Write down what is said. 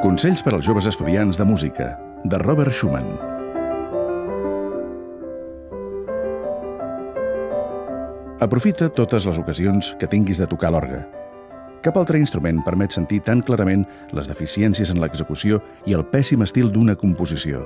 Consells per als joves estudiants de música, de Robert Schumann. Aprofita totes les ocasions que tinguis de tocar l'orgue. Cap altre instrument permet sentir tan clarament les deficiències en l'execució i el pèssim estil d'una composició.